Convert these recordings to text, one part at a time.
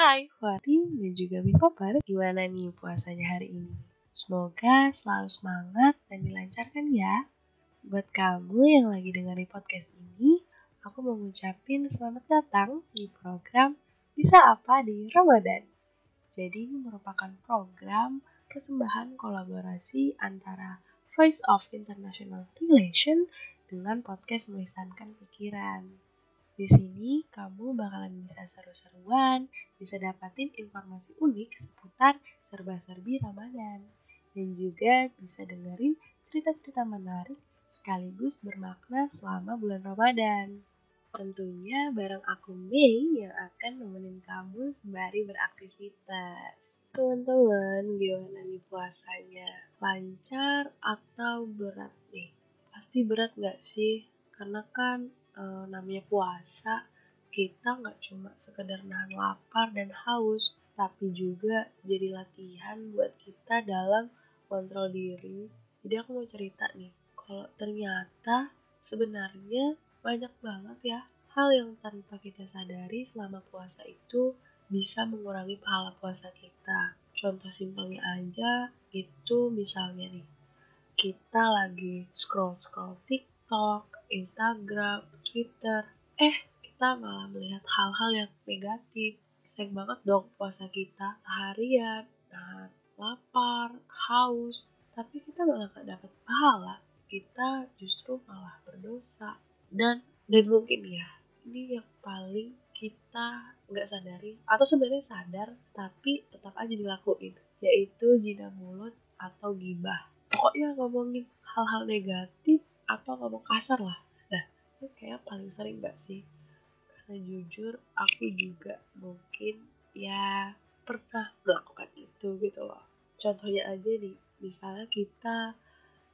Hai, Wati dan juga Min. Gimana nih puasanya hari ini? Semoga selalu semangat dan dilancarkan ya. Buat kamu yang lagi dengerin podcast ini, aku mau ngucapin selamat datang di program Bisa Apa di Ramadan. Jadi ini merupakan program persembahan kolaborasi antara Voice of International Relation dengan podcast Melisankan Pikiran. Di sini kamu bakalan bisa seru-seruan, bisa dapatin informasi unik seputar serba-serbi Ramadan. Dan juga bisa dengerin cerita-cerita menarik sekaligus bermakna selama bulan Ramadan. Tentunya bareng aku Mei yang akan nemenin kamu sembari beraktivitas. Teman-teman, gimana nih puasanya? Lancar atau berat nih? Pasti berat gak sih? Karena kan e, namanya puasa kita nggak cuma sekedar nahan lapar dan haus tapi juga jadi latihan buat kita dalam kontrol diri. Jadi aku mau cerita nih kalau ternyata sebenarnya banyak banget ya hal yang tanpa kita sadari selama puasa itu bisa mengurangi pahala puasa kita. Contoh simpelnya aja itu misalnya nih kita lagi scroll scroll TikTok, Instagram, Twitter. Eh, kita malah melihat hal-hal yang negatif. Sayang banget dong puasa kita seharian, nah, lapar, haus, tapi kita malah gak dapat pahala. Kita justru malah berdosa. Dan dan mungkin ya, ini yang paling kita nggak sadari atau sebenarnya sadar tapi tetap aja dilakuin yaitu jina mulut atau gibah pokoknya ngomongin hal-hal negatif atau ngomong kasar lah itu kayak paling sering gak sih? Karena jujur aku juga mungkin ya pernah melakukan itu gitu loh. Contohnya aja nih misalnya kita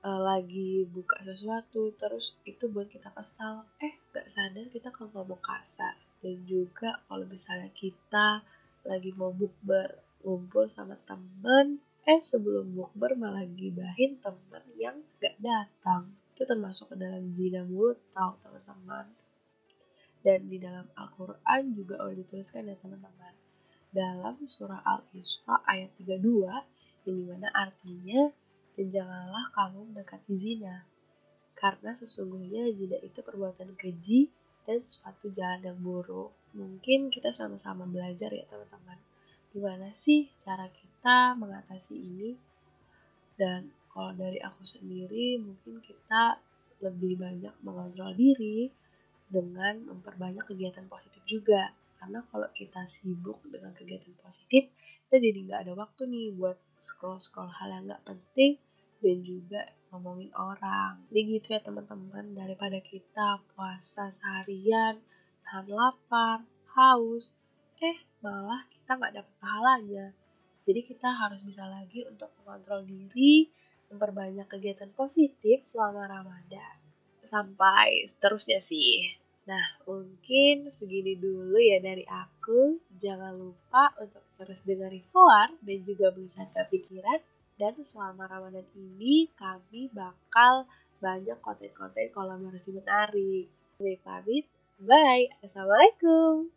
uh, lagi buka sesuatu terus itu buat kita kesal. Eh gak sadar kita kalau ngomong kasar. Dan juga kalau misalnya kita lagi mau bukber ngumpul sama temen eh sebelum bukber malah gibahin temen yang gak datang termasuk ke dalam zina mulut tahu teman-teman. Dan di dalam Al-Quran juga udah dituliskan ya teman-teman. Dalam surah Al-Isra ayat 32 yang di mana artinya dan janganlah kamu mendekati zina karena sesungguhnya zina itu perbuatan keji dan suatu jalan yang buruk. Mungkin kita sama-sama belajar ya teman-teman. Gimana sih cara kita mengatasi ini? Dan kalau dari aku sendiri mungkin kita lebih banyak mengontrol diri dengan memperbanyak kegiatan positif juga. Karena kalau kita sibuk dengan kegiatan positif kita jadi nggak ada waktu nih buat scroll scroll hal yang nggak penting dan juga ngomongin orang. Jadi gitu ya teman-teman daripada kita puasa seharian tahan lapar haus eh malah kita nggak dapat pahalanya. Jadi kita harus bisa lagi untuk mengontrol diri memperbanyak kegiatan positif selama Ramadan. Sampai seterusnya sih. Nah, mungkin segini dulu ya dari aku. Jangan lupa untuk terus dengerin Foar dan juga ke Pikiran. Dan selama Ramadan ini kami bakal banyak konten-konten kolaborasi menarik. Kami pamit. Bye. Assalamualaikum.